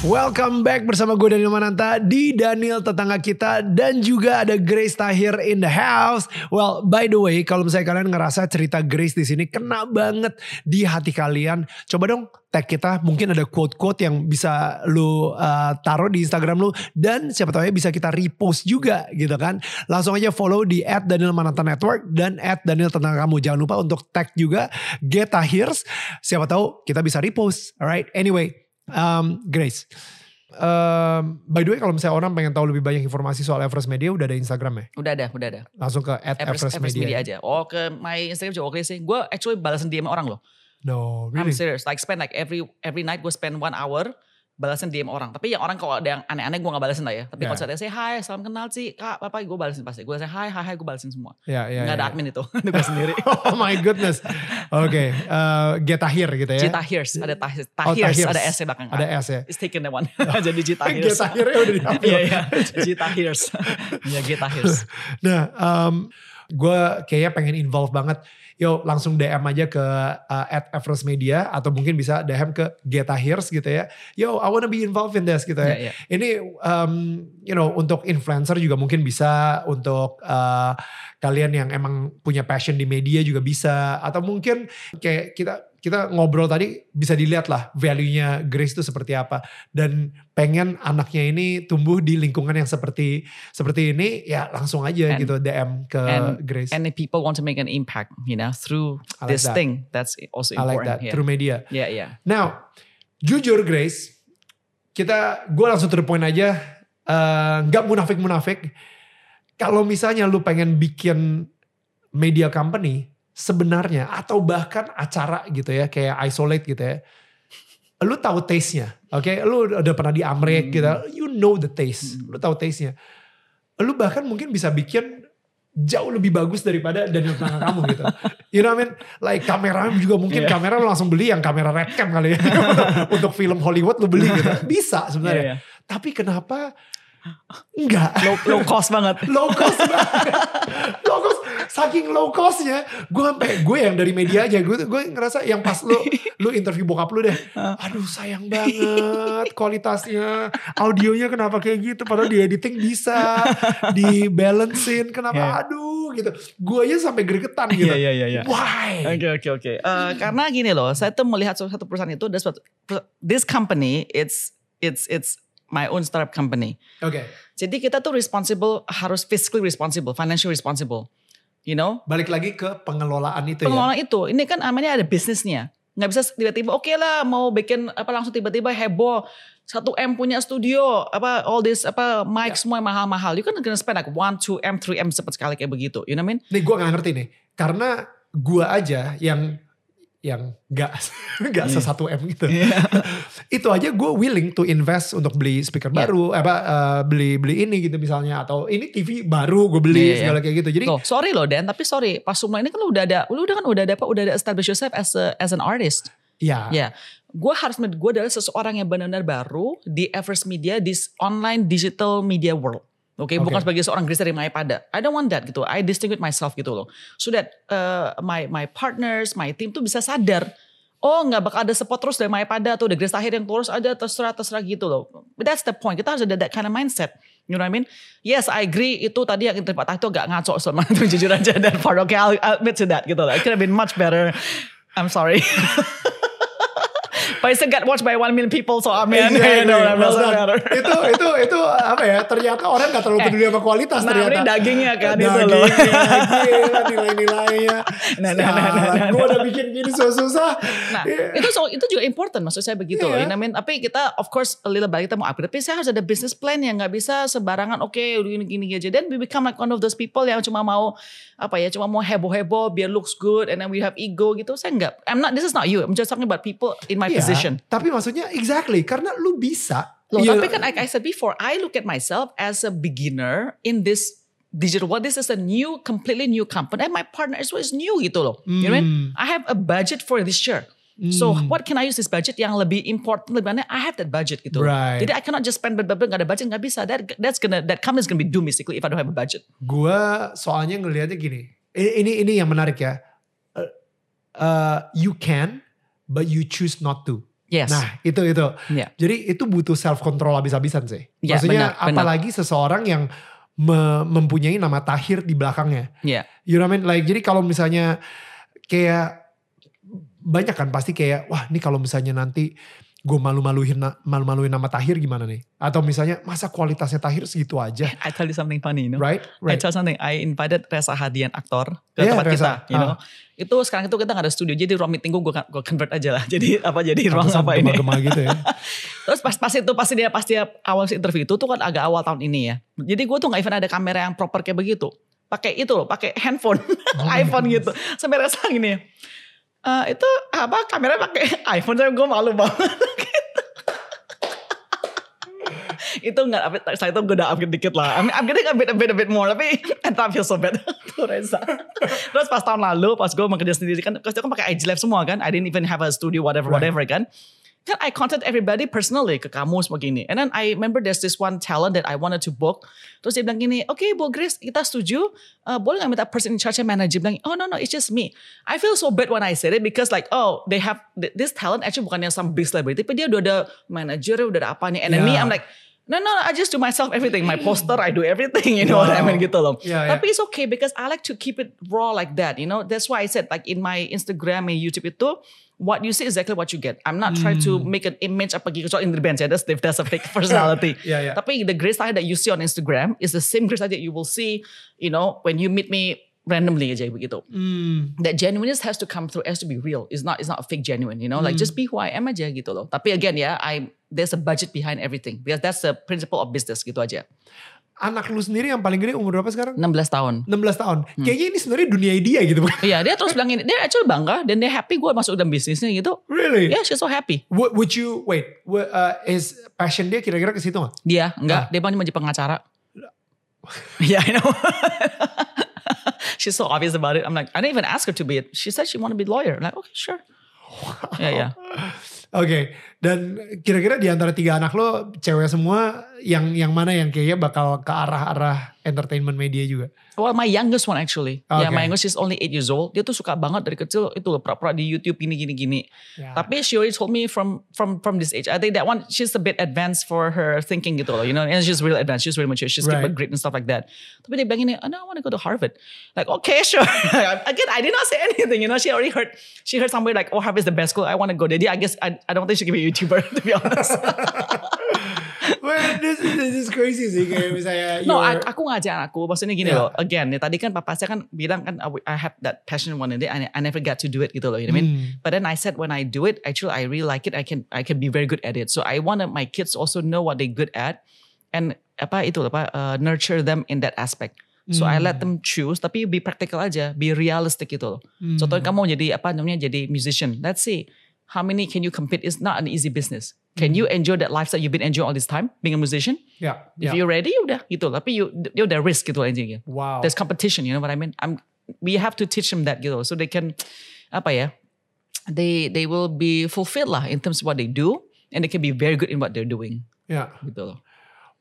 Welcome back bersama gue Daniel Mananta di Daniel tetangga kita dan juga ada Grace Tahir in the house. Well, by the way, kalau misalnya kalian ngerasa cerita Grace di sini kena banget di hati kalian, coba dong tag kita. Mungkin ada quote-quote yang bisa lu uh, taruh di Instagram lu dan siapa tahu ya bisa kita repost juga gitu kan. Langsung aja follow di @daniel Mananta Network dan @daniel tetangga kamu. Jangan lupa untuk tag juga Get Tahirs. Siapa tahu kita bisa repost. Alright, anyway. Um, Grace, um, by the way kalau misalnya orang pengen tahu lebih banyak informasi soal Everest Media udah ada Instagram ya? Udah ada, udah ada. Langsung ke at Everest, Everest, Everest Media. Media aja. Oh ke my Instagram juga oke sih. Gue actually balasan DM orang loh. No, I'm really? serious. Like spend like every every night gue spend one hour balasan DM orang. Tapi yang orang kalau ada yang aneh-aneh gue gak balasin lah ya. Tapi kalau Yeah. saya say hi, salam kenal sih, kak, apa gue balasin pasti. Gue say hi, hi, hi, gue balasin semua. Ya, ya, Gak ada ya. admin itu, itu gue sendiri. oh my goodness. Oke, uh, Get Tahir gitu ya. Cita Hears, ada Tahirs, Oh, Tahirs, Tahirs. ada S nya belakang. Ada S ya. It's taken that one. Jadi Cita Get Hears. Tahirnya udah diambil. Iya, iya. Cita Hears. Iya, Hears. Nah, um, gue kayaknya pengen involve banget. Yo langsung DM aja ke uh, at Everest Media atau mungkin bisa DM ke Geta Hears gitu ya. Yo, I wanna be involved in this gitu ya. Iya, iya. Ini um, you know untuk influencer juga mungkin bisa untuk uh, kalian yang emang punya passion di media juga bisa atau mungkin kayak kita kita ngobrol tadi bisa dilihat lah value-nya Grace itu seperti apa dan pengen anaknya ini tumbuh di lingkungan yang seperti seperti ini ya langsung aja And- gitu DM ke and- Grace. And if people want to make an impact, you know, through I like this that. thing, that's also I like important. that yeah. through media. Yeah, yeah. Now, jujur Grace, kita gue langsung to the point aja, eh, nggak munafik-munafik. Kalau misalnya lu pengen bikin media company, sebenarnya atau bahkan acara gitu ya, kayak isolate gitu ya, lu tahu taste-nya, oke? Lu udah pernah di Amrik Hmm. gitu, you know the taste, lu tahu taste-nya. Lu bahkan mungkin bisa bikin jauh lebih bagus daripada Daniel Tangan kamu gitu. You know what I mean? Like kamera juga mungkin Yeah. kamera lu langsung beli yang kamera red cam kali ya. Untuk film Hollywood lu beli gitu. Bisa sebenarnya. Iya, iya. Tapi kenapa enggak? Low, low cost banget. low cost banget. low cost. Saking low costnya. Gue sampai gue yang dari media aja. Gue gue ngerasa yang pas lu lu interview bokap lu deh. Aduh sayang banget kualitasnya. Audionya kenapa kayak gitu. Padahal di editing bisa. Di balancein. Kenapa Yeah. aduh gitu. Gue aja sampai gregetan gitu. Iya, iya, iya, iya. Why? Oke oke oke. Eh, Karena gini loh, saya tuh melihat satu perusahaan itu, ada suatu- this company, it's it's it's my own startup company. Oke. Jadi kita tuh responsible, harus fiscally responsible, financially responsible. You know, Balik lagi ke pengelolaan itu ya. pengelola itu, ini kan namanya ada bisnisnya. Nggak bisa tiba-tiba, oke lah mau bikin apa langsung tiba-tiba heboh. 1 M punya studio, apa all this apa mic semua yang mahal-mahal. You kan gonna spend like 1, 2 M, 3 M cepat sekali kayak begitu. You know what I mean? Nih gue gak ngerti nih. Karena gue aja yang yang gak, gak Iya. sesatu M gitu. itu aja gue willing to invest untuk beli speaker Iya. baru, apa eh, beli beli ini gitu misalnya atau ini TV baru gue beli Iya, iya. segala kayak gitu. Jadi Tuh, sorry loh Dan, tapi sorry, pas semua ini kan lu udah ada, lu udah kan udah ada apa, udah ada establish yourself as a, as an artist. ya, Ya, gue harus, gue adalah seseorang yang benar-benar baru di Everest Media, di online digital media world. Oke, Oke. bukan sebagai seorang Grace dari Mayapada. I don't want that gitu. I distinguish myself gitu loh. So that uh, my my partners, my team tuh bisa sadar. Oh nggak bakal ada support terus dari Mayapada tuh. Ada Grace Tahir yang terus ada terserah-terserah gitu loh. But that's the point. Kita harus ada that kind of mindset. You know what I mean? Yes, I agree. Itu tadi yang Pak itu agak ngaco selama itu jujur aja. Dan part okay, I'll, I'll admit to that gitu loh. It could have been much better. I'm sorry. But it still got watched by one million people, so I mean, Exactly. you know, it Well doesn't matter. itu itu itu apa ya? Ternyata orang gak terlalu peduli sama kualitas Nah, ternyata. ini dagingnya kan itu Dagingnya, loh. gila, nilai-nilainya. Nah, nah, nah, nah, nah. Gue udah bikin gini susah-susah. Nah, Iya. itu so, itu juga important maksud saya begitu loh. Iya. I mean? Tapi kita of course a little bit kita mau upgrade, tapi saya harus ada business plan yang nggak bisa sembarangan oke gini gini aja. Dan we become like one of those people yang cuma mau apa ya, cuma mau heboh-heboh biar looks good and then we have ego gitu. Saya nggak. I'm not this is not you. I'm just talking about people in my Iya, position. Tapi maksudnya exactly karena lu bisa. Loh, Iya. tapi kan like I said before, I look at myself as a beginner in this digital world. This is a new, completely new company. And my partner as well is new gitu loh. You know what I mean? Hmm. I have a budget for this year. So what can I use this budget yang lebih important lebih mana? I have that budget gitu. Right. Jadi I cannot just spend bener-bener nggak ada budget nggak bisa. That that's gonna that company is gonna be doomed basically if I don't have a budget. Gue soalnya ngelihatnya gini. Ini ini, ini yang menarik ya. Uh, uh, you can, but you choose not to. Yes. Nah itu itu. Yeah. Jadi itu butuh self control habis-habisan sih. Ya, Maksudnya benar, benar. apalagi seseorang yang me- mempunyai nama Tahir di belakangnya. Yeah. You know what I mean? Like jadi kalau misalnya kayak banyak kan pasti kayak wah ini kalau misalnya nanti gue malu-maluin malu-maluin nama Tahir gimana nih? Atau misalnya masa kualitasnya Tahir segitu aja, I tell you something funny, you know. right? I Right. tell something. I invited Reza Hadian aktor ke Yeah, tempat Reza. kita, you know. Ah. Itu sekarang itu kita gak ada studio, jadi ruang meeting gue gue convert aja lah. Jadi apa jadi ruang apa ini? gema-gema gitu ya. Terus pas pas itu pasti dia pas dia awal interview itu tuh kan agak awal tahun ini ya. Jadi gue tuh nggak even ada kamera yang proper kayak begitu. Pakai itu loh, pakai handphone, iPhone gitu. Sampai rasa gini. "Eh, itu apa kamera pakai iPhone saya gue malu banget. Itu nggak update saya itu gue udah upgrade dikit lah I'm, I'm getting a bit a bit a bit more tapi entah feel so bad tuh Reza terus pas tahun lalu pas gue mau kerja sendiri kan terus kan pakai IG Live semua kan I didn't even have a studio whatever Right. whatever kan kan I contact everybody personally ke kamu semua gini. And then I remember there's this one talent that I wanted to book. Terus dia bilang gini, oke Bu Grace kita setuju, uh, boleh gak minta person in charge manager bilang, oh no no it's just me. I feel so bad when I said it because like oh they have th- this talent actually bukannya some big celebrity, tapi dia udah ada manager, udah ada apanya. And then me Yeah. I'm like, no no I just do myself everything. My poster I do everything, you know what I mean Wow. gitu loh. Yeah, yeah. Tapi it's okay because I like to keep it raw like that, you know. That's why I said like in my Instagram and YouTube itu what you see is exactly what you get. I'm not trying to make an image apa gitu soal in the band ya. That's that's a fake personality. Yeah, yeah. Tapi the grace style that you see on Instagram is the same grace style that you will see, you know, when you meet me randomly aja begitu. Hmm. That genuineness has to come through, has to be real. It's not it's not a fake genuine, you know. Like just be who I am aja gitu loh. Tapi again ya, I there's a budget behind everything because that's the principle of business gitu aja. Anak lu sendiri yang paling gede umur berapa sekarang? 16 tahun. 16 tahun. Hmm. Kayaknya ini sebenarnya dunia dia gitu. Iya dia terus bilang ini, dia actually bangga dan dia happy gue masuk dalam bisnisnya gitu. really? Yeah, she's so happy. Would, would you wait? Would, uh, is passion dia kira-kira ke situ nggak? Dia enggak, dia mau jadi pengacara. yeah, I know. she's so obvious about it. I'm like, I didn't even ask her to be it. She said she want to be lawyer. I'm like, okay, sure. Yeah, yeah. Oke, dan kira-kira di antara tiga anak lo cewek semua, yang yang mana yang kayaknya bakal ke arah-arah entertainment media juga? Well, my youngest one actually. Yeah, Okay. my youngest is only 8 years old. Dia tuh suka banget dari kecil itu loh, pura-pura di YouTube gini gini gini. Ya. Tapi she already told me from from from this age. I think that one she's a bit advanced for her thinking gitu loh, you know. And she's really advanced. She's really mature. She's Right. keep a grade and stuff like that. Tapi dia bilang ini, oh, no, I want to go to Harvard. Like, okay, sure. Again, I did not say anything. You know, she already heard. She heard somebody like, oh, Harvard is the best school. I want to go there. Dia, I guess I, I don't think she can be a YouTuber to be honest. Well, this, is- this is crazy sih kayak misalnya No, you're- aku ngajar aku. Maksudnya gini Yeah. loh. Again, ya, tadi kan papa saya kan bilang kan I have that passion one day. I, I never got to do it gitu loh. You know what I mean? Hmm. But then I said when I do it, actually I really like it. I can I can be very good at it. So I want my kids also know what they're good at and apa itu apa uh, nurture them in that aspect. So I let them choose, tapi be practical aja, be realistic gitu loh. Hmm. Contohnya kamu jadi apa namanya jadi musician. Let's see how many can you compete? It's not an easy business. Can you enjoy that lifestyle you've been enjoying all this time being a musician? Ya, If you're ready, udah gitu. Tapi you, you udah risk gitu gitu. Wow. There's competition, you know what I mean? I'm, we have to teach them that gitu. So they can, apa ya, they they will be fulfilled lah in terms of what they do. And they can be very good in what they're doing. Ya. Gitu loh.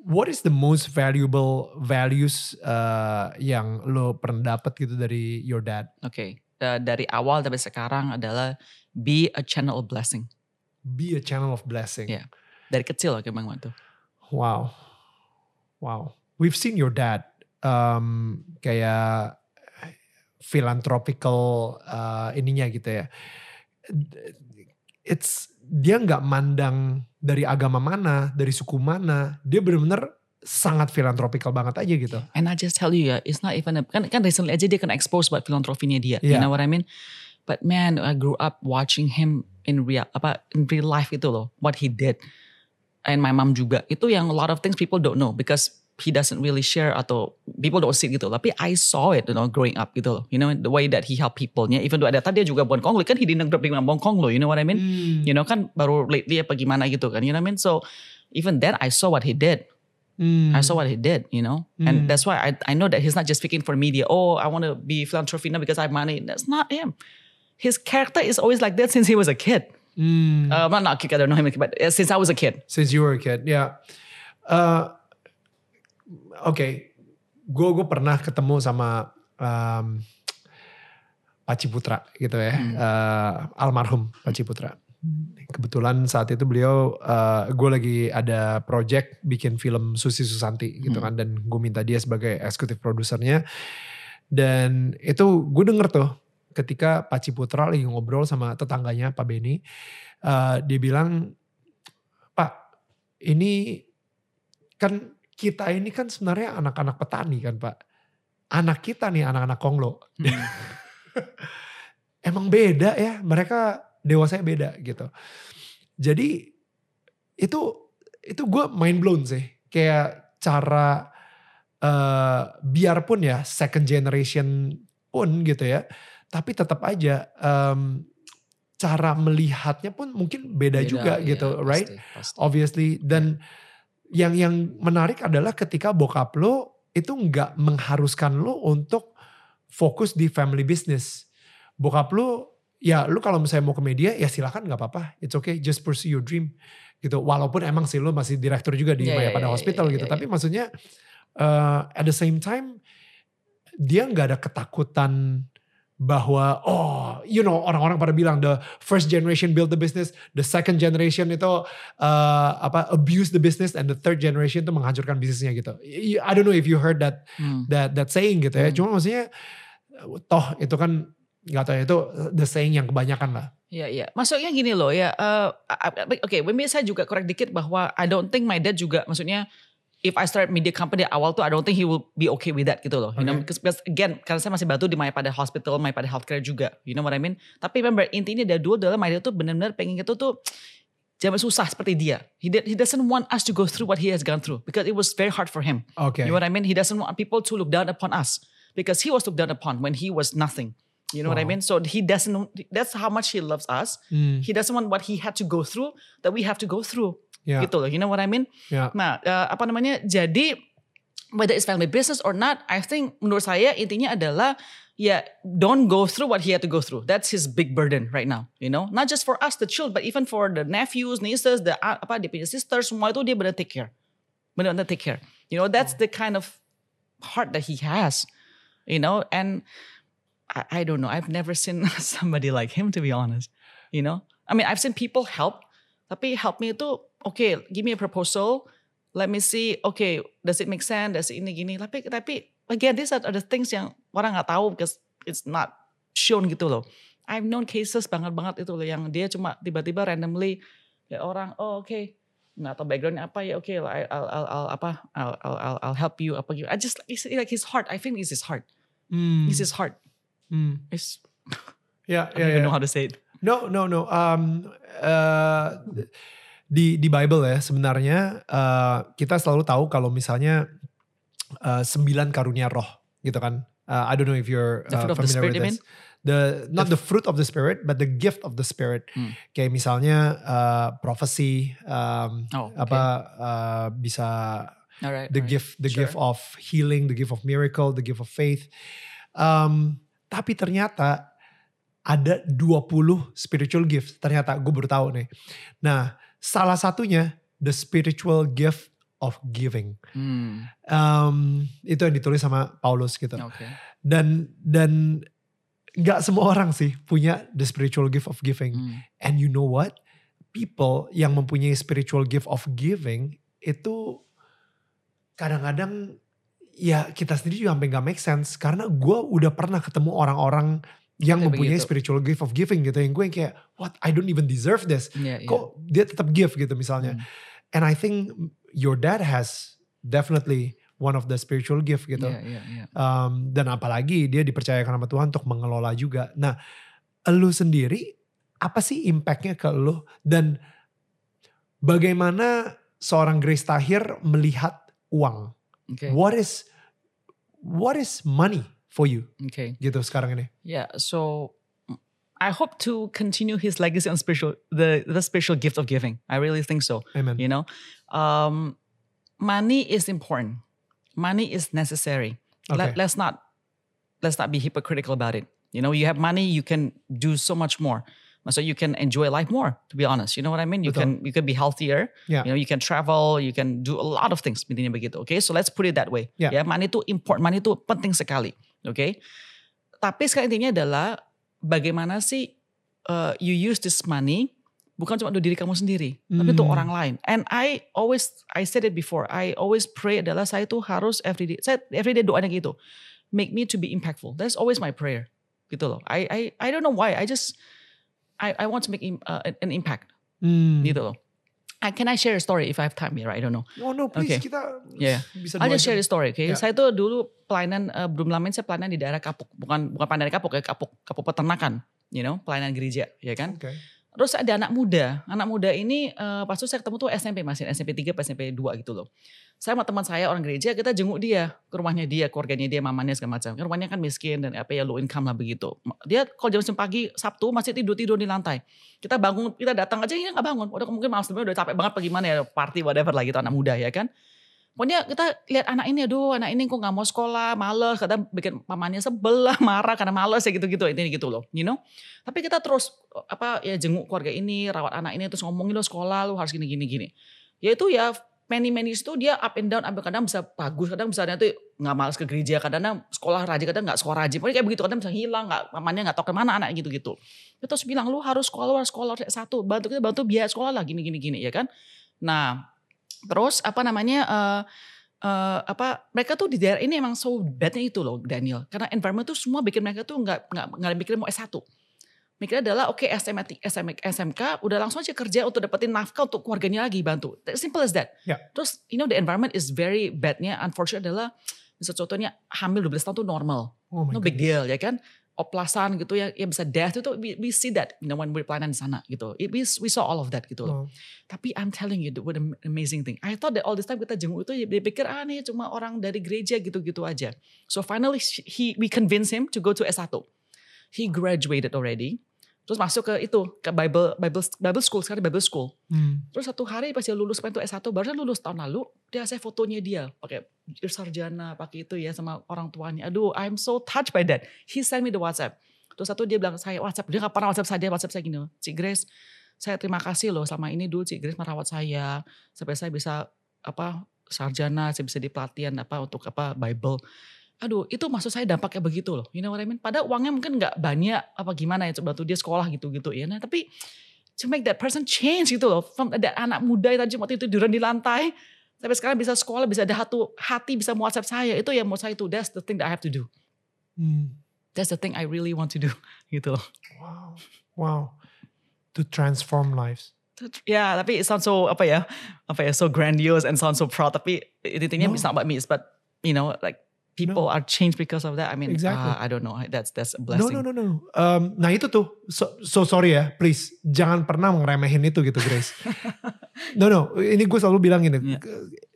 What is the most valuable values uh, yang lo pernah dapat gitu dari your dad? Oke. Uh, dari awal sampai sekarang adalah be a channel of blessing. Be a channel of blessing. Yeah. Dari kecil lah Bang Wan tuh. Wow. Wow. We've seen your dad um, kayak philanthropical uh, ininya gitu ya. It's dia nggak mandang dari agama mana, dari suku mana. Dia benar-benar sangat philanthropical banget aja gitu. And I just tell you ya, it's not even a, kan, kan recently aja dia kena expose buat filantropinya dia. You Yeah. know what I mean? But man, I grew up watching him in real apa in real life itu loh, what he did. And my mom juga. Itu yang a lot of things people don't know because he doesn't really share atau people don't see gitu. Tapi I saw it, you know, growing up gitu loh. You know, the way that he help people-nya. Even though ada tadi dia juga Bon Kong, kan he didn't grow up dengan Bon Kong loh. You know what I mean? You know kan baru lately apa gimana gitu kan. You know what I mean? So even then I saw what he did. Hmm. I saw what he did, you know, Mm. and that's why I I know that he's not just speaking for media. Oh, I want to be philanthropy now because I have money. That's not him. His character is always like that since he was a kid. Hmm. Uh, well, not kick. I don't know him, but uh, since I was a kid. Since you were a kid, ya. Uh, Oke, gue gue pernah ketemu sama um, Paci Putra gitu ya, uh, almarhum Paci Putra. Kebetulan saat itu beliau, uh, gue lagi ada project bikin film Susi Susanti gitu kan, dan gue minta dia sebagai eksekutif produsernya. Dan itu gue denger tuh ketika Paci Putra lagi ngobrol sama tetangganya Pak Beni, uh, dia bilang, Pak ini kan kita ini kan sebenarnya anak-anak petani kan Pak. Anak kita nih anak-anak konglo. Emang beda ya mereka dewasanya beda gitu. Jadi itu itu gue mind blown sih. Kayak cara uh, biarpun ya second generation pun gitu ya. Tapi tetap aja um, cara melihatnya pun mungkin beda, Beda, juga iya, gitu, right? pasti, pasti. obviously. Dan yang yang menarik adalah ketika bokap lo itu nggak mengharuskan lo untuk fokus di family business. Bokap lo ya lu kalau misalnya mau ke media ya silakan nggak apa-apa. It's okay just pursue your dream gitu. Walaupun emang sih lo masih direktur juga di Iya, Maya iya, pada iya, hospital iya, gitu. iya, tapi maksudnya uh, at the same time dia nggak ada ketakutan bahwa oh you know orang-orang pada bilang the first generation build the business the second generation itu uh, apa abuse the business and the third generation itu menghancurkan bisnisnya gitu I don't know if you heard that Hmm. that that saying gitu ya Hmm. cuma maksudnya toh itu kan nggak tahu ya itu the saying yang kebanyakan lah Iya, iya. Maksudnya gini loh ya. eh, Oke, okay, saya juga correct dikit bahwa I don't think my dad juga, maksudnya if I start media company awal tuh I don't think he will be okay with that gitu loh. You know, Okay. because, because again, karena saya masih batu di Maya pada hospital, Maya pada healthcare juga. You know what I mean? Tapi remember intinya dari dulu adalah Maya tuh benar-benar pengen itu tuh jangan susah seperti dia. He did, he doesn't want us to go through what he has gone through because it was very hard for him. oke You know what I mean? He doesn't want people to look down upon us because he was looked down upon when he was nothing. You know what I Wow. mean? So he doesn't. That's how much he loves us. Hmm, He doesn't want what he had to go through that we have to go through. Ya Gitu loh. You know what I mean? ya Nah, eh, apa namanya? Jadi whether it's family business or not, I think menurut saya intinya adalah ya don't go through what he had to go through. That's his big burden right now. You know, not just for us the children, but even for the nephews, nieces, the uh, apa dia punya sisters, semua itu dia benar take care, benar-benar take care. You know, that's the kind of heart that he has. You know, and I, I don't know. I've never seen somebody like him to be honest. You know, I mean, I've seen people help, tapi help me itu okay. Give me a proposal. Let me see. Okay, does it make sense? Does it ini gini? Tapi tapi again, these are the things yang orang nggak tahu because it's not shown gitu loh. I've known cases banget banget itu loh yang dia cuma tiba-tiba randomly ya orang oh oke nggak tahu backgroundnya apa ya oke lah I'll, I'll, I'll apa I'll, I'll, I'll, I'll help you apa gitu. I just it's like his heart. I think it's his heart. Hmm, It's his heart. hmm. It's ya I don't even ya. know how to say it. No, no, no. Um, uh, di di Bible ya sebenarnya uh, kita selalu tahu kalau misalnya uh, sembilan karunia roh gitu kan. Uh, I don't know if you're The uh, fruit of the familiar Spirit, with this. The not the, fruit of the spirit, but the gift of the spirit. Hmm. Kayak misalnya uh, prophecy, um, Oh, okay. apa uh, bisa All right. the all right. gift the Sure. gift of healing the gift of miracle the gift of faith um, tapi ternyata ada 20 spiritual gift ternyata gue baru tahu nih nah salah satunya the spiritual gift of giving Hmm. um, itu yang ditulis sama Paulus gitu Okay. dan dan nggak semua orang sih punya the spiritual gift of giving Hmm. And you know what? People yang mempunyai spiritual gift of giving itu kadang-kadang ya kita sendiri juga sampai gak make sense. Karena gue udah pernah ketemu orang-orang yang Kayak mempunyai begitu. spiritual gift of giving gitu. Yang gue yang kayak, what? I don't even deserve this. Yeah, yeah. Kok dia tetap give gitu misalnya. Hmm. And I think your dad has definitely one of the spiritual gift gitu. Yeah, yeah, yeah. Um, dan apalagi dia dipercayakan sama Tuhan untuk mengelola juga. Nah, lu sendiri apa sih impactnya ke lu dan bagaimana seorang Grace Tahir melihat uang? Okay. What is what is money for you Okay. gitu sekarang ini? Yeah. So I hope to continue his legacy on spiritual the the spiritual gift of giving. I really think so. Amen. You know, um, money is important. Money is necessary. Okay. Let, let's not let's not be hypocritical about it. You know, you have money, you can do so much more. So you can enjoy life more, to be honest. You know what I mean? You Betul. can you can be healthier. Yeah. You know, you can travel, you can do a lot of things. Intinya begitu. Okay, so let's put it that way. Yeah. Ya, money itu important, money itu penting sekali. Okay. Tapi sekarang intinya adalah bagaimana sih uh, you use this money bukan cuma untuk diri kamu sendiri, tapi untuk Hmm. orang lain. And I always I said it before. I always pray adalah saya tuh harus everyday. Saya everyday doanya gitu. Make me to be impactful. That's always my prayer. Gitu loh. I I I don't know why. I just I I want to make im- uh, an impact. Hmm. Gitu loh. I, can I share a story if I have time here? I don't know. Oh no, please Okay. kita Yeah. bisa I'll just share the story, okay? Ya. Saya tuh dulu pelayanan uh, belum lama ini saya pelayanan di daerah Kapuk, bukan bukan pelayanan Kapuk ya, Kapuk, Kapuk peternakan, you know, pelayanan gereja, ya kan? Oke. Terus ada anak muda, anak muda ini uh, pas itu saya ketemu tuh SMP masih SMP 3 apa SMP 2 gitu loh. Saya sama teman saya orang gereja kita jenguk dia ke rumahnya dia, keluarganya dia, mamanya segala macam. Rumahnya kan miskin dan apa ya low income lah begitu. Dia kalau jam 9 pagi Sabtu masih tidur tidur di lantai. Kita bangun, kita datang aja dia nggak bangun. Udah mungkin malam sebelumnya udah capek banget apa gimana ya party whatever lah gitu anak muda ya kan. Pokoknya kita lihat anak ini, aduh anak ini kok nggak mau sekolah, males, kadang bikin pamannya sebel lah, marah karena males ya gitu-gitu, ini gitu loh, you know. Tapi kita terus apa ya jenguk keluarga ini, rawat anak ini, terus ngomongin lo sekolah, lo harus gini gini. Ya itu ya many many itu dia up and down, kadang bisa bagus, kadang bisa nanti nggak males ke gereja, kadang sekolah rajin, kadang nggak sekolah rajin. Pokoknya kayak begitu, kadang bisa hilang, nggak pamannya nggak tahu ke mana anak gitu-gitu. Dia terus bilang lu harus sekolah, harus sekolah satu, bantu kita bantu biaya sekolah lah gini gini gini ya kan. Nah terus apa namanya eh eh, apa mereka tuh di daerah ini emang so badnya itu loh Daniel. Karena environment tuh semua bikin mereka tuh nggak nggak nggak mikirin mau S1 mikirnya adalah oke SMK, SMK, SMK udah langsung aja kerja untuk dapetin nafkah untuk keluarganya lagi bantu. Simple as that. Ya. terus you know the environment is very badnya. Unfortunate adalah misal contohnya hamil 12 tahun tuh normal. Oh no big goodness. deal ya kan oplasan gitu ya, ya bisa death itu we, we see that you know, when pelayanan di sana gitu It- we, we saw all of that gitu loh Oh. tapi I'm telling you, what an amazing thing. I thought that all this time kita jenguk itu, dia pikir ah nih cuma orang dari gereja gitu-gitu aja. So finally he, we convince him to go to S1. He graduated already. Terus masuk ke itu, ke Bible Bible Bible school, sekarang Bible school. Hmm. Terus satu hari pas dia lulus pengen tuh S1, barusan lulus tahun lalu, dia saya fotonya dia pakai sarjana, pakai itu ya sama orang tuanya. Aduh, I'm so touched by that. He send me the WhatsApp. Terus satu dia bilang saya WhatsApp, dia gak pernah WhatsApp saya, dia WhatsApp saya gini, Cik Grace, saya terima kasih loh selama ini dulu Cik Grace merawat saya sampai saya bisa apa sarjana, saya bisa di pelatihan apa untuk apa Bible. Aduh, itu maksud saya dampaknya begitu loh. You know what I mean? Padahal uangnya mungkin nggak banyak apa gimana ya coba tuh dia sekolah gitu-gitu ya. Nah, tapi to make that person change gitu loh. From that anak muda yang tadi waktu itu tiduran di lantai sampai sekarang bisa sekolah, bisa ada hatu, hati bisa WhatsApp saya. Itu yang menurut saya itu that's the thing that I have to do. Hmm. That's the thing I really want to do gitu loh. Wow. Wow. To transform lives. Ya, tapi it sounds so apa ya? Apa ya? So grandiose and sounds so proud. Tapi intinya No. it's not about me, it's but you know like people are changed because of that. I mean, Exactly. ah, I don't know. That's that's a No, blessing. no, no, no. Um, nah itu tuh, so, so sorry ya, please. Jangan pernah ngeremehin itu gitu Grace. no, no, ini gue selalu bilang gini. Iya.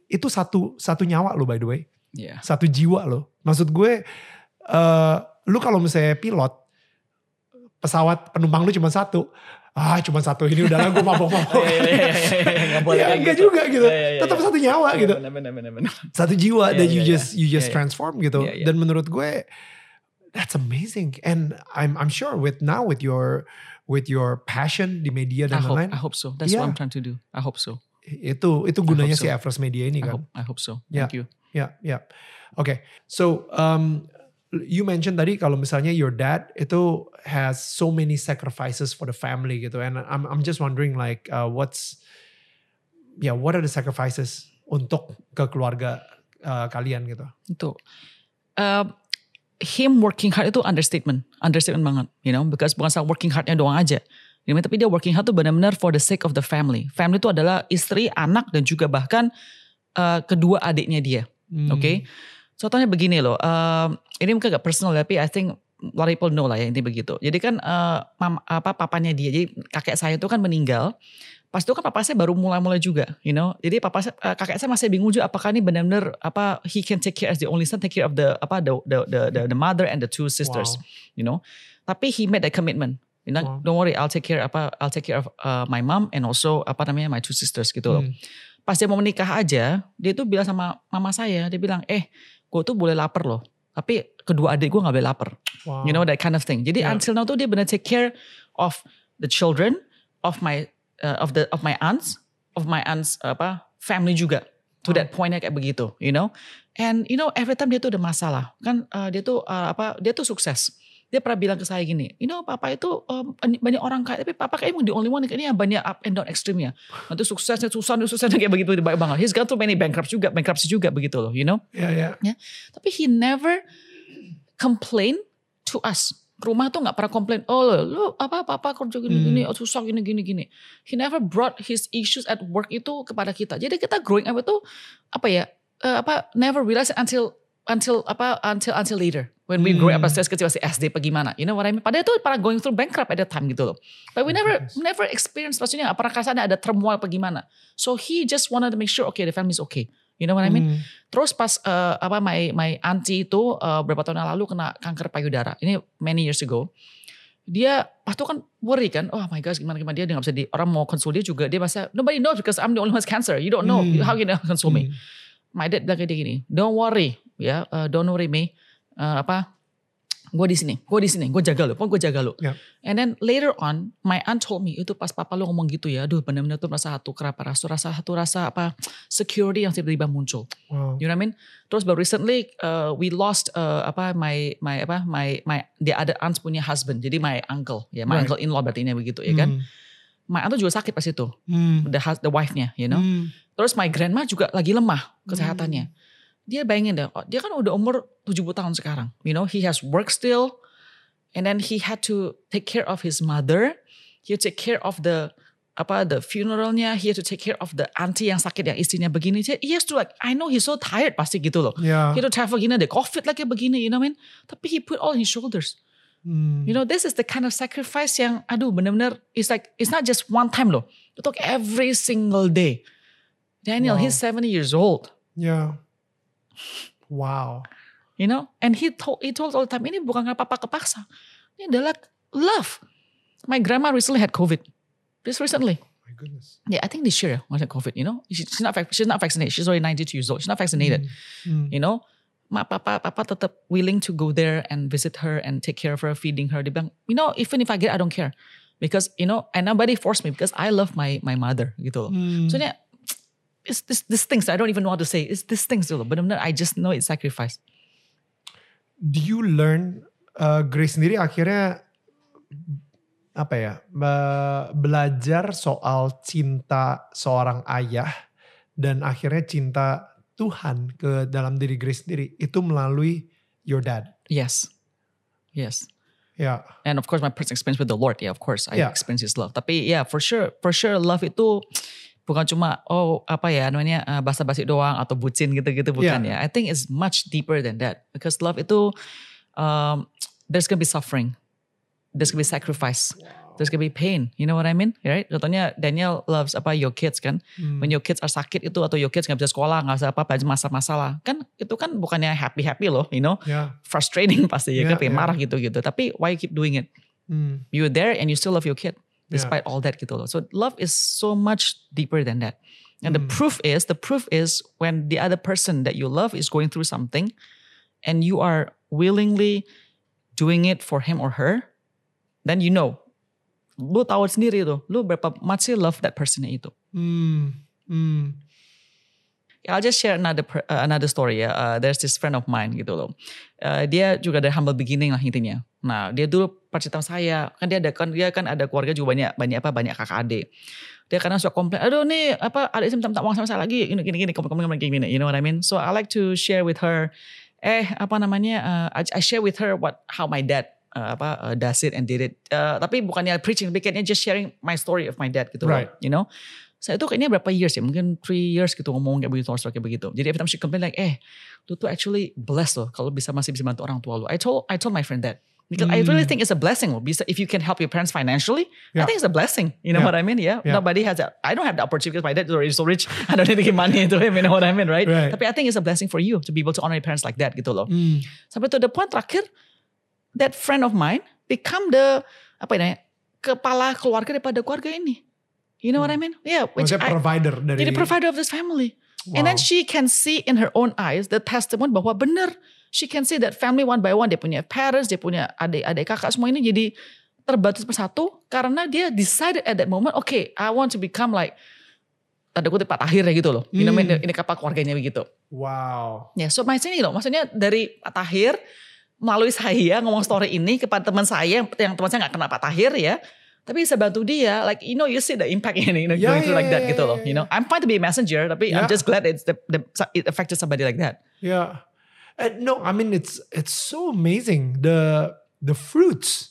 Itu satu satu nyawa lo by the way. Yeah. Satu jiwa lo. Maksud gue, eh lu kalau misalnya pilot, pesawat penumpang lu cuma satu. Ah cuma satu ini udah gue mabok-mabok. Iya, iya, iya, Ya, enggak gitu. juga gitu. Tetap satu nyawa gitu. Satu jiwa that you just you just transform gitu. Dan menurut gue that's amazing. And I'm I'm sure with now with your with your passion di media dan lain-lain I hope so. That's Yeah. what I'm trying to do. I hope so. itu itu gunanya so. si Everest Media ini I kan. hope, I hope so. Yeah. Thank you. Ya, ya. Oke. So, um, you mentioned tadi kalau misalnya your dad itu has so many sacrifices for the family gitu, and I'm I'm just wondering like uh, what's ya yeah, what are the sacrifices untuk ke keluarga uh, kalian gitu? Itu. Uh, him working hard itu understatement. Understatement banget. You know, because bukan soal working hardnya doang aja. You know, tapi dia working hard tuh benar-benar for the sake of the family. Family itu adalah istri, anak, dan juga bahkan uh, kedua adiknya dia. Hmm. Oke. Contohnya begini loh. um, ini mungkin agak personal tapi I think a lot of people know lah ya ini begitu. Jadi kan uh, mam, apa papanya dia, jadi kakek saya itu kan meninggal. Pas itu kan papa saya baru mulai-mulai juga, you know. Jadi papa saya, uh, kakek saya masih bingung juga apakah ini benar-benar apa he can take care as the only son, take care of the apa the the the, the, the mother and the two sisters, Wow. you know. Tapi he made that commitment. You know, Wow. don't worry, I'll take care apa I'll take care of uh, my mom and also apa namanya my two sisters gitu loh Hmm. pas dia mau menikah aja, dia tuh bilang sama mama saya, dia bilang, eh, gue tuh boleh lapar loh, tapi kedua adik gue nggak boleh lapar. Wow. You know that kind of thing. Jadi Yeah. until now tuh dia benar take care of the children of my uh, of the of my aunts, of my aunts apa family juga. To that pointnya kayak begitu, you know. And you know every time dia tuh ada masalah, kan uh, dia tuh uh, apa dia tuh sukses. Dia pernah bilang ke saya gini, you know papa itu um, banyak orang kaya, tapi papa kayaknya the only one ini yang banyak up and down ekstrimnya. Nanti suksesnya susah, susahnya kayak begitu banyak banget. He's got too many bankrupt juga, bankruptcy juga begitu loh, you know. Ya ya. Tapi he never complain to us. Rumah tuh nggak pernah komplain. Oh lo, lu apa papa kerja gini Hmm. gini, oh, susah gini gini gini. He never brought his issues at work itu kepada kita. Jadi kita growing up itu apa ya? eh, apa never realize until until apa until until later when we grow up Hmm. as kecil masih SD apa gimana you know what I mean padahal itu para going through bankrupt at that time gitu loh but we never Goodness. never experience maksudnya apa rasanya ada turmoil apa gimana so he just wanted to make sure okay the family is okay you know what I mean Hmm. Terus pas eh, apa my my auntie itu eh, beberapa tahun yang lalu kena kanker payudara. Ini many years ago. Dia pas itu kan worry kan, oh my gosh gimana gimana dia dia nggak bisa di orang mau konsul dia juga dia masa nobody knows because I'm the only one has cancer. You don't know Hmm. how can you console me. Hmm. My dad bilang kayak gini, don't worry ya, eh, don't worry me. Eh, apa? Gue di sini, gue di sini, gue jaga lo, pokoknya gue jaga lo. Yep. And then later on, my aunt told me itu pas papa lo ngomong gitu ya, aduh benar-benar tuh rasa satu kerapa rasa rasa satu rasa apa security yang tiba-tiba muncul. Wow. You know what I mean? Terus baru recently uh, we lost uh, apa my my apa my my the other aunt's punya husband. Jadi my uncle, ya my Right. uncle in law berarti ini begitu ya kan. Hmm. My aunt tuh juga sakit pas itu, Hmm. the the wife-nya, you know. Hmm. Terus my grandma juga lagi lemah kesehatannya. Dia bayangin deh, oh, dia kan udah umur 70 tahun sekarang. You know, he has work still and then he had to take care of his mother. He had to take care of the apa the funeralnya, he had to take care of the auntie yang sakit yang istrinya begini. He has to like, I know he's so tired pasti gitu loh. Ya. He had to travel gini, ada covid lagi begini, you know what I mean? Tapi he put all his shoulders. Hmm. You know, this is the kind of sacrifice yang, aduh bener-bener, it's like, it's not just one time loh. Itu like every single day. Daniel, Wow. he's 70 years old. Ya. Wow. You know, and he told, he told all the time, ini bukan karena papa kepaksa. Ini adalah love. My grandma recently had COVID. Just recently. My goodness. Yeah, I think this year was had COVID, you know. She- She's not, she's not vaccinated. She's already 92 years old. She's not vaccinated. Hmm. you know ma papa papa tetap willing to go there and visit her and take care of her feeding her dia bilang you know even if I get I don't care because you know and nobody forced me because I love my my mother gitu loh Hmm. so yeah it's this this things I don't even know how to say. It's this things loh benar-benar I just know it's sacrifice. Do you learn uh, Grace sendiri? Akhirnya apa ya be- belajar soal cinta seorang ayah dan akhirnya cinta Tuhan ke dalam diri Grace sendiri itu melalui your dad? Yes. Yes. Ya. And of course my personal experience with the Lord. Yeah of course I Yeah. experience His love. Tapi yeah for sure for sure love itu bukan cuma oh apa ya namanya uh, basa-basi doang atau bucin gitu-gitu bukan ya. I think it's much deeper than that. Because love itu um, there's gonna be suffering. There's gonna be sacrifice. There's gonna be pain. You know what I mean? Right? Contohnya Daniel loves apa your kids kan? Hmm. when your kids are sakit itu atau your kids nggak bisa sekolah nggak bisa apa apa masalah-masalah. Kan itu kan bukannya happy happy loh you know? Ya. Frustrating pasti ya Yeah, kan yeah. marah gitu-gitu. Tapi why you keep doing it? Hmm. you're there and you still love your kid Yeah. despite all that gitu loh. So love is so much deeper than that. And the Mm. proof is the proof is when the other person that you love is going through something and you are willingly doing it for him or her, then you know. Lu tahu sendiri tuh, lu berapa much sih love that person itu. Hmm. Hmm. I'll just share another uh, another story ya. Uh, there's this friend of mine gitu loh. Uh, dia juga dari humble beginning lah intinya. Nah dia dulu sama saya kan dia ada kan dia kan ada keluarga juga banyak banyak apa banyak kakak adik. Dia kadang suka komplain, aduh nih apa adik saya minta uang sama saya lagi, gini gini gini, komplain komplain gini gini, you know what I mean? So I like to share with her, eh apa namanya, uh, I, I share with her what how my dad uh, apa uh, does it and did it. Uh, tapi bukannya preaching, bikinnya just sharing my story of my dad gitu loh, Right. you know? Saya itu kayaknya berapa years ya, mungkin three years gitu ngomong kayak begitu, story kayak begitu. Jadi every time she complain like, eh, lu tuh actually blessed loh kalau bisa masih bisa bantu orang tua lu. I told I told my friend that. Because I really Hmm. think it's a blessing if you can help your parents financially, I Yeah. think it's a blessing. You know Yeah. what I mean? Yeah. Yeah. Nobody has that. I don't have the opportunity because my dad is already so rich. I don't need to give money to him. You know what I mean, right? Right. Tapi I think it's a blessing for you to be able to honor your parents like that gitu loh. Hmm. Sampai to the point terakhir, that friend of mine become the apa ini kepala keluarga daripada keluarga ini. You know what I mean? Yeah, which Maksudnya I, provider dari jadi provider of this family. And then Wow. she can see in her own eyes the testimony bahwa benar she can see that family one by one dia punya parents, dia punya adik-adik kakak semua ini jadi terbatas persatu karena dia decided at that moment, okay, I want to become like tanda kutip Pak Tahir ya gitu loh. You know, Hmm. ini, ini kapal keluarganya begitu. Wow. Ya, so maksudnya loh, maksudnya dari Pak Tahir melalui saya ngomong story ini kepada teman saya yang, teman saya nggak kenal Pak Tahir ya. Tapi bisa bantu dia, like you know you see the impact ini, you know, Yeah, going yeah, like that yeah, gitu yeah, loh. You know, I'm fine to be a messenger, tapi I'm Yeah. just glad it's the, the it affected somebody like that. Yeah. Uh, no, I mean it's it's so amazing the the fruits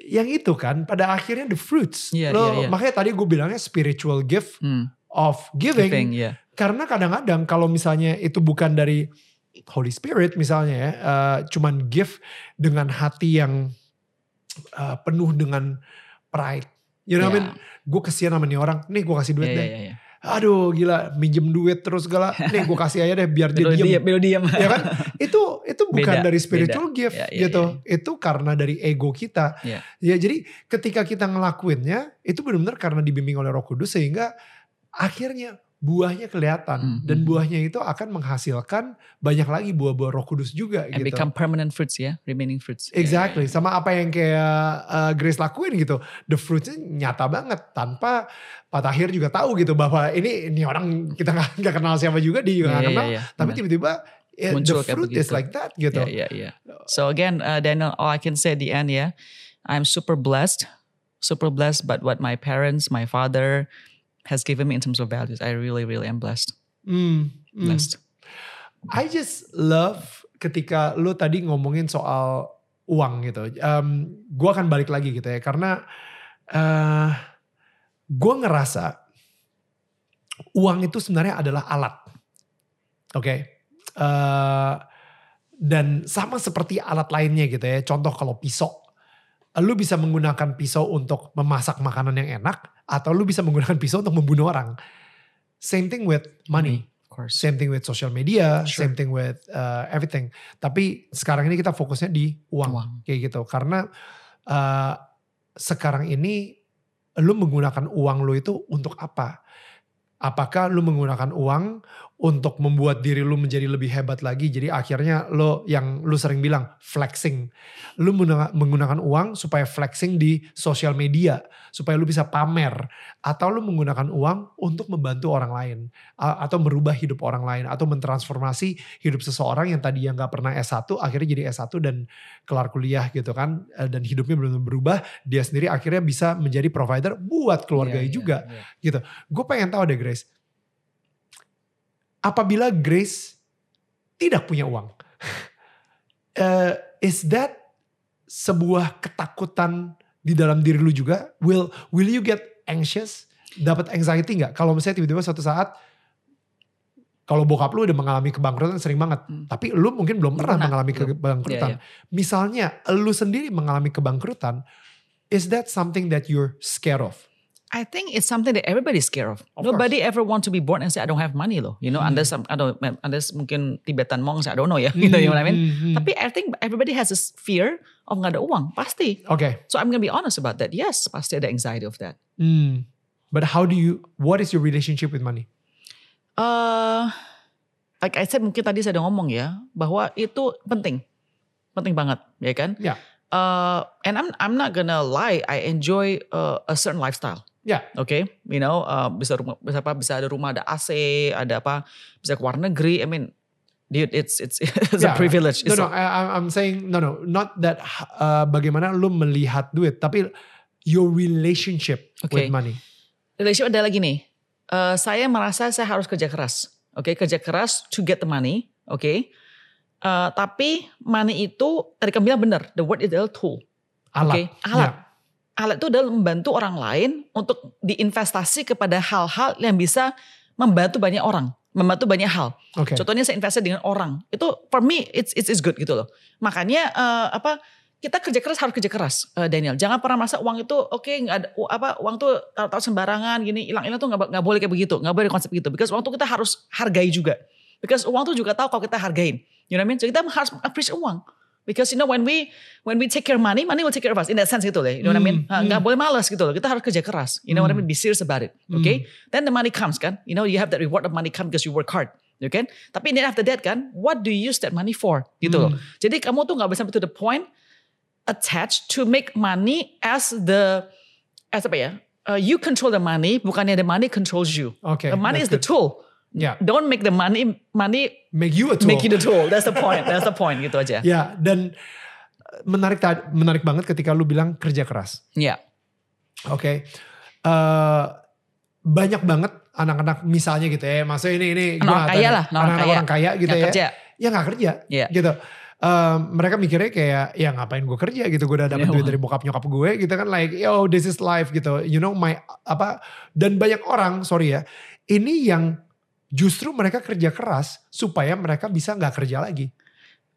yang itu kan pada akhirnya the fruits. Iya, Lo iya, iya. makanya tadi gue bilangnya spiritual gift Hmm. of giving. Giving, yeah. Karena kadang-kadang kalau misalnya itu bukan dari Holy Spirit misalnya ya, uh, cuman gift dengan hati yang uh, penuh dengan pride. You know what I mean? Gue kesian sama nih orang, nih gue kasih duit Iya, deh. iya, iya. Aduh gila, minjem duit terus segala. Nih gue kasih aja deh biar dia diem. diam, belo diam. ya kan? Itu itu bukan Beda, dari spiritual beda. gift Ya, ya, gitu. Itu karena dari ego kita. Ya. Ya jadi ketika kita ngelakuinnya itu benar-benar karena dibimbing oleh Roh Kudus sehingga akhirnya buahnya kelihatan Mhm. dan buahnya itu akan menghasilkan banyak lagi buah-buah Roh Kudus juga And gitu. become permanent fruits ya, remaining fruits. Yeah, Exactly, yeah, sama apa yang kayak uh, Grace lakuin gitu. The fruitsnya nyata banget tanpa Pak Tahir juga tahu gitu bahwa ini ini orang kita nggak kenal siapa juga dia juga yeah. nggak Yeah, kenal. yeah, yeah. Tapi tiba-tiba eh, Muncul the kayak fruit is like that gitu. Yeah, yeah, yeah. So again, uh, Daniel, all I can say at the end, yeah, I'm super blessed, super blessed. But what my parents, my father, has given me in terms of values, I really, really am blessed. Hmm, hmm. Blessed. I just love ketika lu tadi ngomongin soal uang gitu. Um, gue akan balik lagi gitu ya karena uh, gue ngerasa uang itu sebenarnya adalah alat, oke? Uh, dan sama seperti alat lainnya gitu ya. Contoh kalau pisau, lu bisa menggunakan pisau untuk memasak makanan yang enak, atau lu bisa menggunakan pisau untuk membunuh orang. Same thing with money. Of course. Same thing with social media, Sure. same thing with uh, everything. Tapi sekarang ini kita fokusnya di uang, Uang. kayak gitu. Karena uh, sekarang ini lu menggunakan uang lu itu untuk apa? Apakah lu menggunakan uang untuk membuat diri lu menjadi lebih hebat lagi? Jadi akhirnya lo yang lu sering bilang flexing. Lu menggunakan uang supaya flexing di sosial media, supaya lu bisa pamer atau lu menggunakan uang untuk membantu orang lain atau merubah hidup orang lain atau mentransformasi hidup seseorang yang tadi yang nggak pernah S1 akhirnya jadi S1 dan kelar kuliah gitu kan Eh, dan hidupnya benar-benar berubah dia sendiri akhirnya bisa menjadi provider buat keluarganya Yeah, yeah, juga yeah. gue pengen tahu deh Grace apabila Grace tidak punya uang eh, is that sebuah ketakutan di dalam diri lu juga? Will will you get anxious? Dapat anxiety nggak? Kalau misalnya tiba-tiba suatu saat kalau bokap lu udah mengalami kebangkrutan sering banget. Hmm. tapi lu mungkin belum pernah, Pernah, mengalami belum. kebangkrutan. Iya, misalnya lu sendiri mengalami kebangkrutan is that something that you're scared of I think it's something that everybody's scared of. Of Nobody ever want to be born and say I don't have money loh. You know, Hmm. unless some, I don't, unless mungkin Tibetan monks, I don't know ya. Know, you know what I mean? Hmm, hmm. Tapi I think everybody has this fear of nggak ada uang, pasti. Oke. So I'm gonna be honest about that. Yes, pasti ada anxiety of that. Hmm. But how do you? What is your relationship with money? uh, like I said mungkin tadi saya udah ngomong ya bahwa itu penting, penting banget, ya kan? Ya. Uh, and I'm I'm not gonna lie, I enjoy uh, a certain lifestyle. Ya. Oke, you know, uh, bisa rumah, bisa apa, bisa ada rumah, ada AC, ada apa, bisa ke luar negeri. I mean, dude, it's it's it's Yeah. a privilege. No, It's no. a- I, I'm- saying no, no. Not that. Uh, bagaimana lu melihat duit, tapi your relationship with Okay. money. relationship ada lagi nih. Uh, saya merasa saya harus kerja keras. Oke, kerja keras to get the money. Oke. Uh, tapi money itu tadi kamu bilang benar. The word is a tool. Alat. Oke, alat. Ya. Alat itu adalah membantu orang lain untuk diinvestasi kepada hal-hal yang bisa membantu banyak orang, membantu banyak hal. Oke. Contohnya saya investasi dengan orang. Itu for me it's it's, it's good gitu loh. Makanya eh, apa kita kerja keras harus kerja keras eh, Daniel. Jangan pernah masa uang itu oke nggak ada apa uang tuh taruh sembarangan gini hilang-hilang tuh nggak nggak boleh kayak begitu. nggak boleh konsep gitu. Because uang tuh kita harus hargai juga. Because uang tuh juga tahu kalau kita hargain. You know what I mean? So kita harus appreciate uang. Because you know when we when we take care of money, money will take care of us in that sense gitu loh. You know what I mean? Ha, Nggak hmm. boleh malas gitu loh. Kita harus kerja keras. You know what I mean? Be serious about it. Okay? Then the money comes kan. You know you have that reward of money come because you work hard. You can? Tapi then after that kan, what do you use that money for? Gitu loh. Jadi kamu tuh nggak bisa sampai to the point attached to make money as the as apa ya? Uh, you control the money, bukannya the money controls you. Oke. the money is that's the tool. Ya, Don't make the money money make you a tool. make you the tool. That's the point. That's the point gitu aja. Ya, dan menarik ta- menarik banget ketika lu bilang kerja keras. Ya. Oke. Eh, banyak banget anak-anak misalnya gitu ya. Maksudnya ini ini Anak kaya lah, anak-anak kaya. orang kaya gitu Nggak ya. kerja. Ya nggak kerja Iya. gitu. Eh, mereka mikirnya kayak ya ngapain gue kerja gitu gue udah dapet Iya. duit dari bokap nyokap gue gitu kan like yo this is life gitu you know my apa dan banyak orang sorry ya ini yang justru mereka kerja keras supaya mereka bisa nggak kerja lagi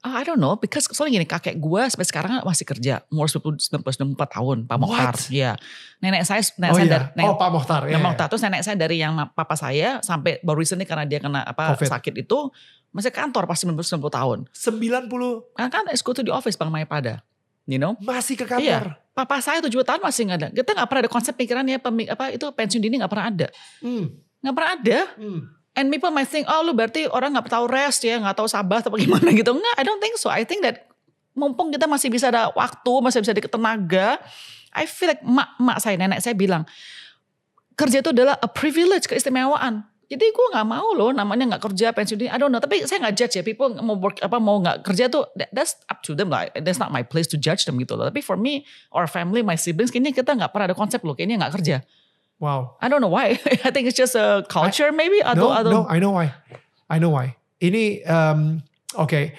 Ah, I don't know, because soalnya gini, kakek gue sampai sekarang masih kerja, umur 94 tahun, Pak Mokhtar. What? Iya. Nenek saya, nenek oh saya iya dari, nenek, oh Pak Mohtar ya, Nenek ya. Mokhtar. Terus nenek saya dari yang papa saya sampai baru recently karena dia kena apa Covid. sakit itu, masih kantor pas 90, 90 tahun. 90 Kan kan to the office Bang Mayapada. You know? masih ke Iya. kantor Papa saya 7 tahun masih nggak ada. Kita nggak pernah ada konsep pikirannya apa itu pensiun dini nggak pernah ada. Hmm, Nggak pernah ada. hmm. And people might think, oh lu berarti orang nggak tahu rest ya, nggak tahu sabar atau bagaimana gitu. Enggak, I don't think so. I think that mumpung kita masih bisa ada waktu, masih bisa ada tenaga, I feel like mak, mak saya, nenek saya bilang, kerja itu adalah a privilege, keistimewaan. Jadi gue nggak mau loh namanya nggak kerja pensiun dini. I don't know. Tapi saya nggak judge ya. People mau work apa mau nggak kerja tuh that- that's up to them lah. That's not my place to judge them gitu loh. Tapi for me, our family, my siblings, kayaknya kita nggak pernah ada konsep loh. Kayaknya nggak kerja. Wow. I don't know why. I think it's just a culture maybe? Atau no atau no I know why. I know why. Ini um, oke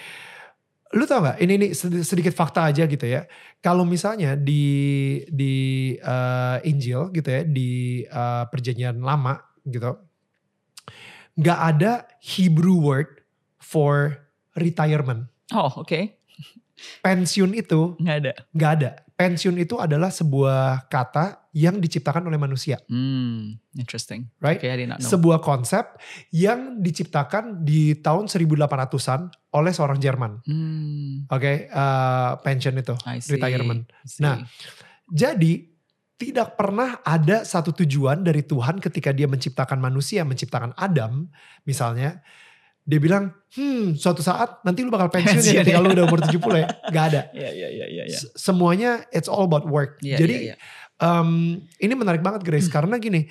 lu tau gak ini ini sedi- sedikit fakta aja gitu ya. Kalau misalnya di di uh, Injil gitu ya di uh, perjanjian lama gitu nggak ada Hebrew word for retirement. Oh oke pensiun itu nggak ada. nggak ada pensiun itu adalah sebuah kata yang diciptakan oleh manusia Hmm, interesting. right Okay, I did not know. sebuah konsep yang diciptakan di tahun 1800-an oleh seorang Jerman. Hmm, Oke, eh, pension itu, I see. retirement. I see. Nah, Jadi tidak pernah ada satu tujuan dari Tuhan ketika dia menciptakan manusia, menciptakan Adam misalnya. Dia bilang, hmm suatu saat nanti lu bakal pensiun ya ketika ya. lu udah umur 70 ya. Gak ada. Iya, iya, iya, iya. iya. Semuanya it's all about work. Iya, Jadi iya, iya. em, ini menarik banget Grace karena gini,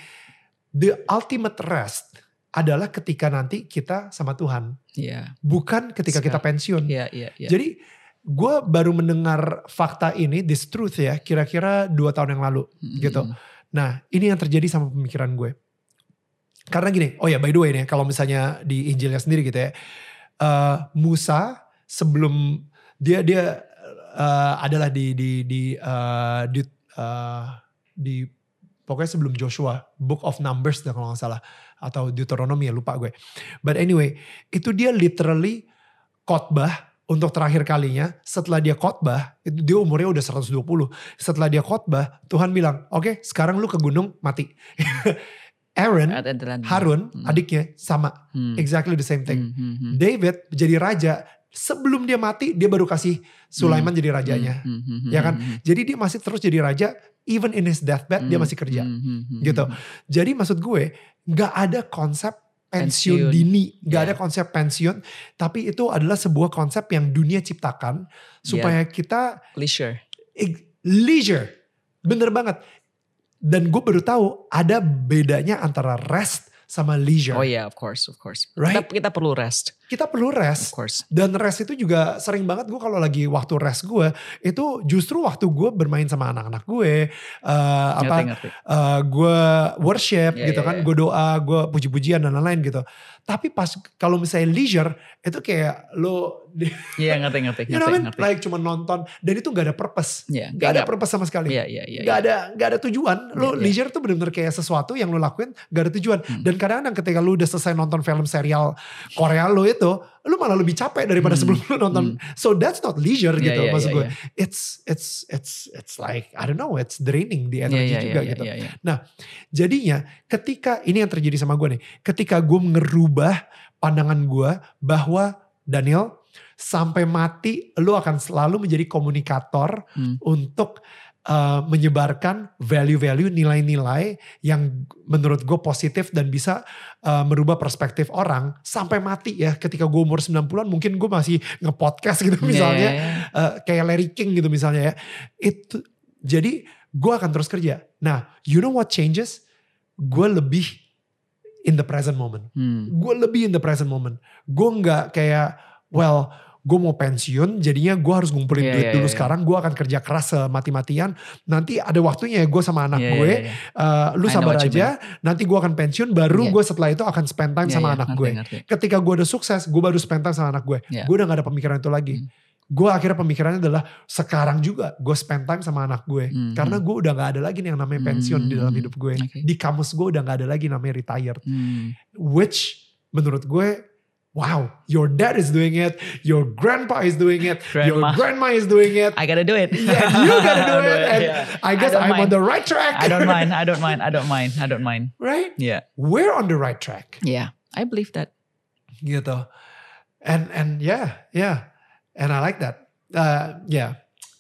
the ultimate rest adalah ketika nanti kita sama Tuhan, Iya, bukan ketika kita pensiun. iya, iya, iya. Jadi gue baru mendengar fakta ini, this truth ya, kira-kira dua tahun yang lalu Mm, gitu. mm, Nah ini yang terjadi sama pemikiran gue. Karena gini, oh ya by the way nih, kalau misalnya di Injilnya sendiri gitu ya, eh, Musa sebelum dia dia eh, adalah di di di eh, di, eh, di pokoknya sebelum Joshua, Book of Numbers kalau nggak salah atau Deuteronomy ya lupa gue. But anyway, itu dia literally khotbah untuk terakhir kalinya setelah dia khotbah, itu dia umurnya udah 120. Setelah dia khotbah, Tuhan bilang, "Oke, sekarang lu ke gunung mati." Aaron, Harun, Hmm. adiknya sama, Hmm. exactly the same thing. Hmm, hmm, hmm. David jadi raja, sebelum dia mati dia baru kasih Sulaiman jadi rajanya. Hmm, hmm, hmm, Ya kan? hmm, hmm. Jadi dia masih terus jadi raja, even in his deathbed dia Hmm, masih kerja. hmm, hmm, hmm, Gitu. hmm. Jadi maksud gue nggak ada konsep pensiun, Pensiun. dini, nggak Yeah. ada konsep pensiun, tapi itu adalah sebuah konsep yang dunia ciptakan supaya kita Leisure. leisure, bener banget. Dan gue baru tahu ada bedanya antara rest sama leisure. Oh yeah, of course, of course. Right? Kita, kita perlu rest, Kita perlu of rest. course. Dan rest itu juga sering banget gue kalau lagi waktu rest gue itu justru waktu gue bermain sama anak-anak gue, apa Ngerti, ngerti. eh, gue worship Iya, gitu iya, kan, iya. gue doa, gue puji-pujian dan lain-lain gitu. Tapi pas kalau misalnya leisure itu kayak lo, Iya ngerti, ngerti, you know ngerti, what I mean? ngerti. like cuma nonton dan itu gak ada purpose, Iya, gak ada purpose sama sekali. Iya, iya, iya. Gak ada gak ada tujuan. Lo Iya, iya. leisure tuh bener-bener kayak sesuatu yang lo lakuin gak ada tujuan. Hmm. Dan kadang-kadang ketika lo udah selesai nonton film serial Korea lo itu, lo malah lebih capek daripada Hmm. sebelum lo nonton. So that's not leisure Iya, gitu iya, maksud iya, gue. iya. It's it's it's it's like I don't know, it's draining the energy iya, juga iya, gitu. iya, iya. Jadinya ketika ini yang terjadi sama gue nih, ketika gue ngerubah pandangan gue bahwa Daniel sampai mati lo akan selalu menjadi komunikator Hmm. untuk uh, menyebarkan value-value, nilai-nilai yang menurut gue positif dan bisa uh, merubah perspektif orang sampai mati ya. Ketika gue umur 90-an mungkin gue masih nge-podcast gitu misalnya. Yeah, yeah, yeah. Uh, kayak Larry King gitu misalnya ya. Itu jadi gue akan terus kerja. Nah, you know what changes? Gue lebih in the present moment. Hmm. Gue lebih in the present moment. Gue nggak kayak, well, gue mau pensiun, jadinya gue harus ngumpulin Yeah, duit yeah, dulu yeah. sekarang. Gue akan kerja keras mati-matian. Nanti ada waktunya ya gue sama anak Yeah, gue. yeah, yeah. eh, lu I sabar aja. Nanti gue akan pensiun. Baru Yeah. gue setelah itu akan spend time Yeah, sama yeah, anak ngerti, gue. ngerti. Ketika gue udah sukses, gue baru spend time sama anak gue. Yeah. Gue udah gak ada pemikiran itu lagi. Hmm. Gue akhirnya pemikirannya adalah sekarang juga gue spend time sama anak gue. Hmm, Karena gue udah gak ada lagi nih yang namanya pensiun di dalam Hmm, hidup gue. oke. Di kamus gue udah gak ada lagi namanya retired. Hmm. Which menurut gue, wow, your dad is doing it, your grandpa is doing it, your Grandma. grandma is doing it. I gotta do it. Yeah, you gotta do it. And yeah. I guess don't I'm on the right track. I don't mind. I don't mind. I don't mind. I don't mind. right? Yeah. We're on the right track. Yeah. I believe that. Gitu. And and yeah, yeah. And I like that. Uh, yeah.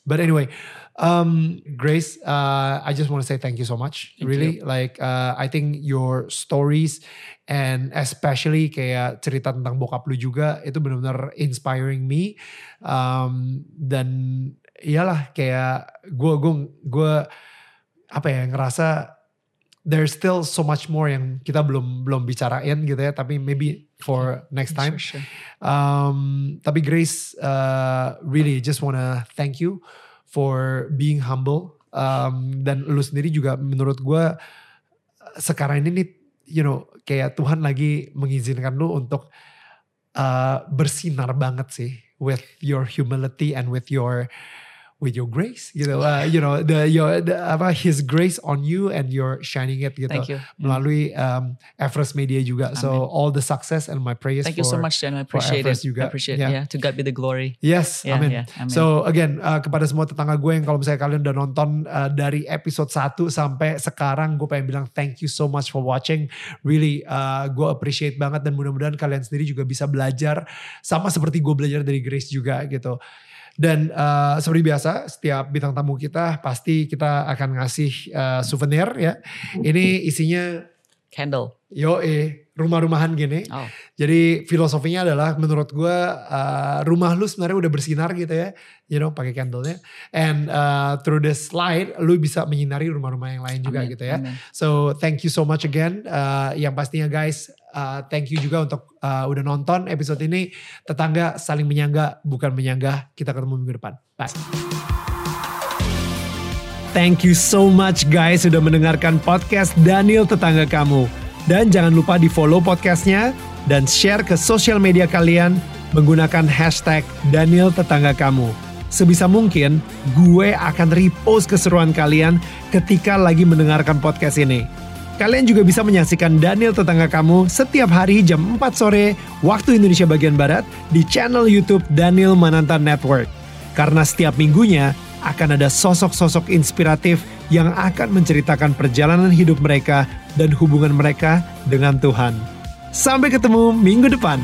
But anyway, um, Grace, uh, I just want to say thank you so much. Thank really, like uh, I think your stories and especially kayak cerita tentang bokap lu juga itu benar-benar inspiring me. Um, dan iyalah kayak gue gue gue apa ya ngerasa there's still so much more yang kita belum belum bicarain gitu ya tapi maybe for next time Sure, sure. um, tapi Grace uh, really just wanna thank you for being humble um, dan lu sendiri juga menurut gue sekarang ini nih you know kayak Tuhan lagi mengizinkan lu untuk uh, bersinar banget sih with your humility and with your with your grace gitu uh, you know the your the, apa his grace on you and you're shining it gitu Thank you. melalui um, Everest Media juga so Amin. all the success and my prayers Thank you for so much, Jen. I appreciate Everest it. juga. I appreciate Yeah. Yeah. To God be the glory. Yes, Yeah, amin. yeah, amin. So again, uh, kepada semua tetangga gue yang kalau misalnya kalian udah nonton uh, dari episode 1 sampai sekarang, gue pengen bilang thank you so much for watching. Really, uh, gue appreciate banget dan mudah-mudahan kalian sendiri juga bisa belajar sama seperti gue belajar dari Grace juga gitu. Dan uh, seperti biasa, setiap bintang tamu kita pasti kita akan ngasih uh, souvenir ya. Ini isinya Candle. yo eh rumah-rumahan gini. Oh. Jadi filosofinya adalah menurut gue uh, rumah lu sebenarnya udah bersinar gitu ya, you know pakai candle-nya. And uh, through this light, lu bisa menyinari rumah-rumah yang lain juga Amin, gitu ya. amin. So thank you so much again. Uh, yang pastinya guys, uh, thank you juga untuk uh, udah nonton episode ini. Tetangga saling menyangga, bukan menyanggah. Kita ketemu minggu depan. Bye. Thank you so much guys sudah mendengarkan podcast Daniel Tetangga Kamu. Dan jangan lupa di follow podcastnya dan share ke sosial media kalian menggunakan hashtag Daniel Tetangga Kamu. Sebisa mungkin gue akan repost keseruan kalian ketika lagi mendengarkan podcast ini. Kalian juga bisa menyaksikan Daniel Tetangga Kamu setiap hari jam 4 sore waktu Indonesia bagian Barat di channel YouTube Daniel Mananta Network. Karena setiap minggunya akan ada sosok-sosok inspiratif yang akan menceritakan perjalanan hidup mereka dan hubungan mereka dengan Tuhan. Sampai ketemu minggu depan.